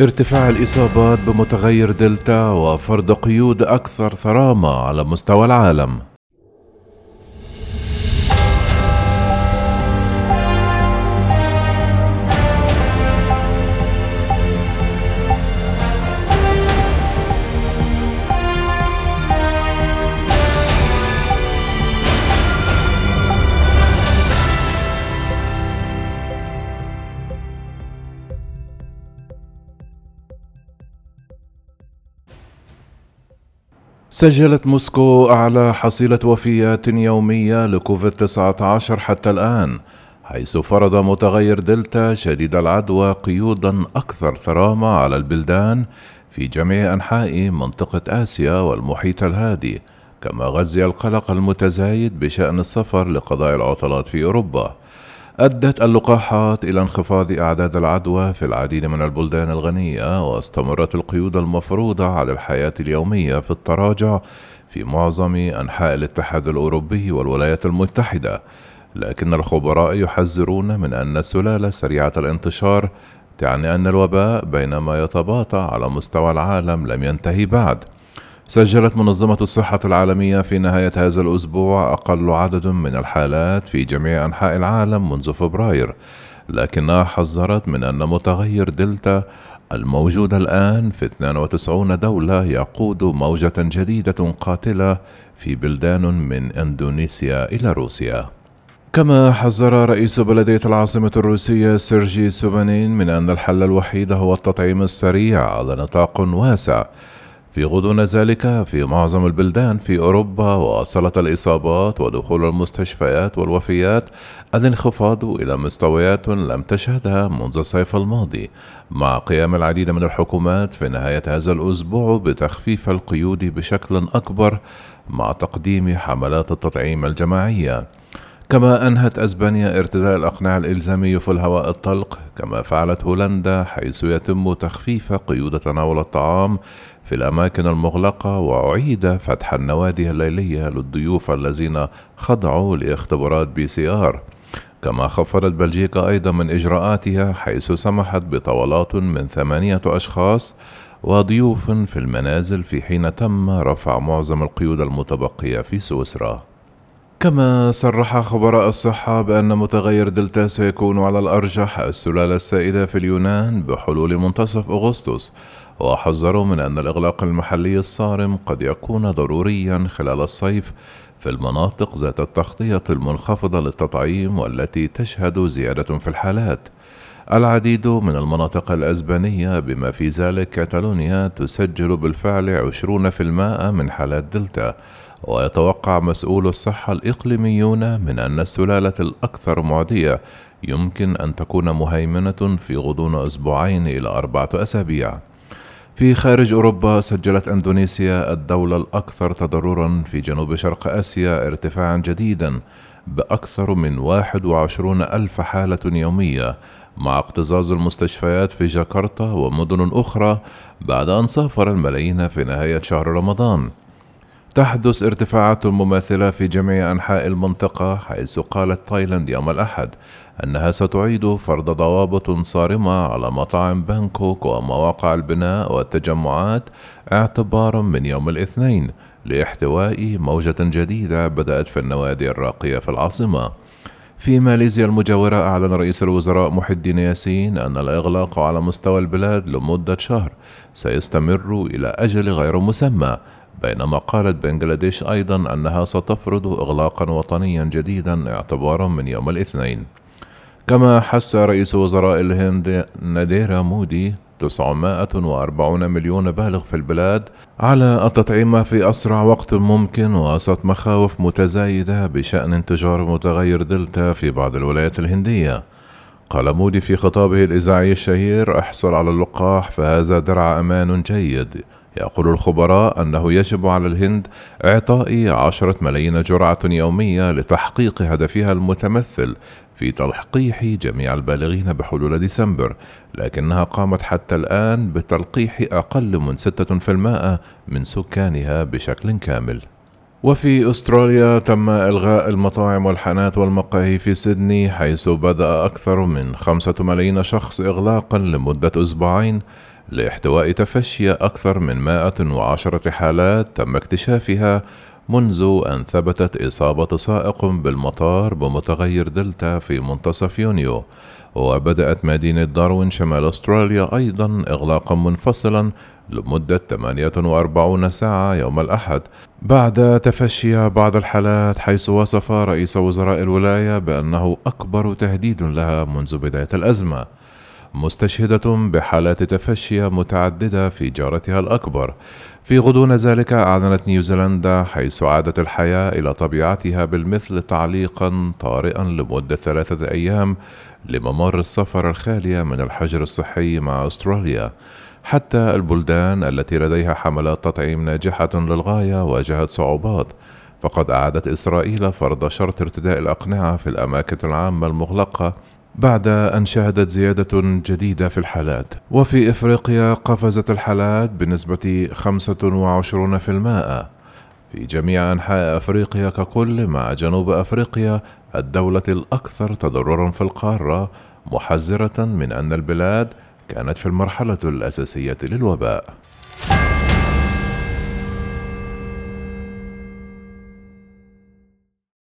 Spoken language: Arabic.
ارتفاع الإصابات بمتغير دلتا وفرض قيود أكثر ثرامة على مستوى العالم. سجلت موسكو أعلى حصيلة وفيات يومية لكوفيد 19 حتى الآن حيث فرض متغير دلتا شديد العدوى قيودا أكثر ثرامة على البلدان في جميع أنحاء منطقة آسيا والمحيط الهادي كما غزي القلق المتزايد بشأن السفر لقضاء العطلات في أوروبا. أدت اللقاحات إلى انخفاض أعداد العدوى في العديد من البلدان الغنية واستمرت القيود المفروضة على الحياة اليومية في التراجع في معظم أنحاء الاتحاد الأوروبي والولايات المتحدة. لكن الخبراء يحذرون من أن السلالة سريعة الانتشار تعني أن الوباء بينما يتباطأ على مستوى العالم لم ينتهي بعد. سجلت منظمة الصحة العالمية في نهاية هذا الأسبوع أقل عدد من الحالات في جميع أنحاء العالم منذ فبراير، لكنها حذرت من أن متغير دلتا الموجود الآن في 92 دولة يقود موجة جديدة قاتلة في بلدان من إندونيسيا إلى روسيا. كما حذر رئيس بلدية العاصمة الروسية سيرجي سوبانين من أن الحل الوحيد هو التطعيم السريع على نطاق واسع في غضون ذلك في معظم البلدان في أوروبا واصلت الإصابات ودخول المستشفيات والوفيات الانخفاض إلى مستويات لم تشهدها منذ الصيف الماضي. مع قيام العديد من الحكومات في نهاية هذا الأسبوع بتخفيف القيود بشكل أكبر مع تقديم حملات التطعيم الجماعية. كما أنهت أسبانيا ارتداء الأقنعة الإلزامي في الهواء الطلق كما فعلت هولندا حيث يتم تخفيف قيود تناول الطعام في الأماكن المغلقة وأعيد فتح النوادي الليلية للضيوف الذين خضعوا لاختبارات PCR. كما خفضت بلجيكا أيضا من إجراءاتها حيث سمحت بطولات من ثمانية أشخاص وضيوف في المنازل في حين تم رفع معظم القيود المتبقية في سويسرا. كما صرح خبراء الصحة بأن متغير دلتا سيكون على الأرجح السلالة السائدة في اليونان بحلول منتصف أغسطس وحذروا من أن الإغلاق المحلي الصارم قد يكون ضروريا خلال الصيف في المناطق ذات التغطية المنخفضة للتطعيم والتي تشهد زيادة في الحالات. العديد من المناطق الأسبانية بما في ذلك كاتالونيا تسجل بالفعل 20% من حالات دلتا ويتوقع مسؤول الصحة الإقليميون من أن السلالة الأكثر معدية يمكن أن تكون مهيمنة في غضون أسبوعين إلى أربعة أسابيع. في خارج أوروبا سجلت أندونيسيا الدولة الأكثر تضررا في جنوب شرق آسيا ارتفاعا جديدا بأكثر من 21 ألف حالة يومية مع اكتظاظ المستشفيات في جاكرتا ومدن أخرى بعد أن سافر الملايين في نهاية شهر رمضان تحدث ارتفاعات مماثلة في جميع أنحاء المنطقة حيث قالت تايلاند يوم الأحد أنها ستعيد فرض ضوابط صارمة على مطاعم بانكوك ومواقع البناء والتجمعات اعتبارا من يوم الاثنين لاحتواء موجة جديدة بدأت في النوادي الراقية في العاصمة. في ماليزيا المجاورة أعلن رئيس الوزراء محي الدين ياسين أن الإغلاق على مستوى البلاد لمدة شهر سيستمر إلى أجل غير مسمى بينما قالت بنغلاديش أيضا أنها ستفرض إغلاقا وطنيا جديدا اعتبارا من يوم الاثنين. كما حث رئيس وزراء الهند ناريندرا مودي 940 مليون بالغ في البلاد على التطعيم في أسرع وقت ممكن وسط مخاوف متزايدة بشأن انتشار متغير دلتا في بعض الولايات الهندية. قال مودي في خطابه الإذاعي الشهير احصل على اللقاح فهذا درع أمان جيد. يقول الخبراء أنه يجب على الهند إعطاء عشرة ملايين جرعة يومية لتحقيق هدفها المتمثل في تلقيح جميع البالغين بحلول ديسمبر لكنها قامت حتى الآن بتلقيح أقل من 6% من سكانها بشكل كامل. وفي أستراليا تم إلغاء المطاعم والحانات والمقاهي في سيدني حيث بدأ أكثر من خمسة ملايين شخص إغلاقا لمدة أسبوعين لاحتواء تفشي أكثر من 110 حالات تم اكتشافها منذ أن ثبتت إصابة سائق بالمطار بمتغير دلتا في منتصف يونيو وبدأت مدينة داروين شمال أستراليا أيضا إغلاقا منفصلا لمدة 48 ساعة يوم الأحد بعد تفشي بعض الحالات حيث وصف رئيس وزراء الولاية بأنه أكبر تهديد لها منذ بداية الأزمة. مستشهدة بحالات تفشي متعددة في جارتها الأكبر. في غضون ذلك أعلنت نيوزيلندا حيث عادت الحياة إلى طبيعتها بالمثل تعليقا طارئا لمدة ثلاثة أيام لممر السفر الخالية من الحجر الصحي مع أستراليا. حتى البلدان التي لديها حملات تطعيم ناجحة للغاية واجهت صعوبات. فقد أعادت إسرائيل فرض شرط ارتداء الأقنعة في الأماكن العامة المغلقة بعد أن شهدت زيادة جديدة في الحالات. وفي إفريقيا قفزت الحالات بنسبة 25% في جميع أنحاء أفريقيا ككل مع جنوب أفريقيا الدولة الأكثر تضررا في القارة محذرة من أن البلاد كانت في المرحلة الأساسية للوباء.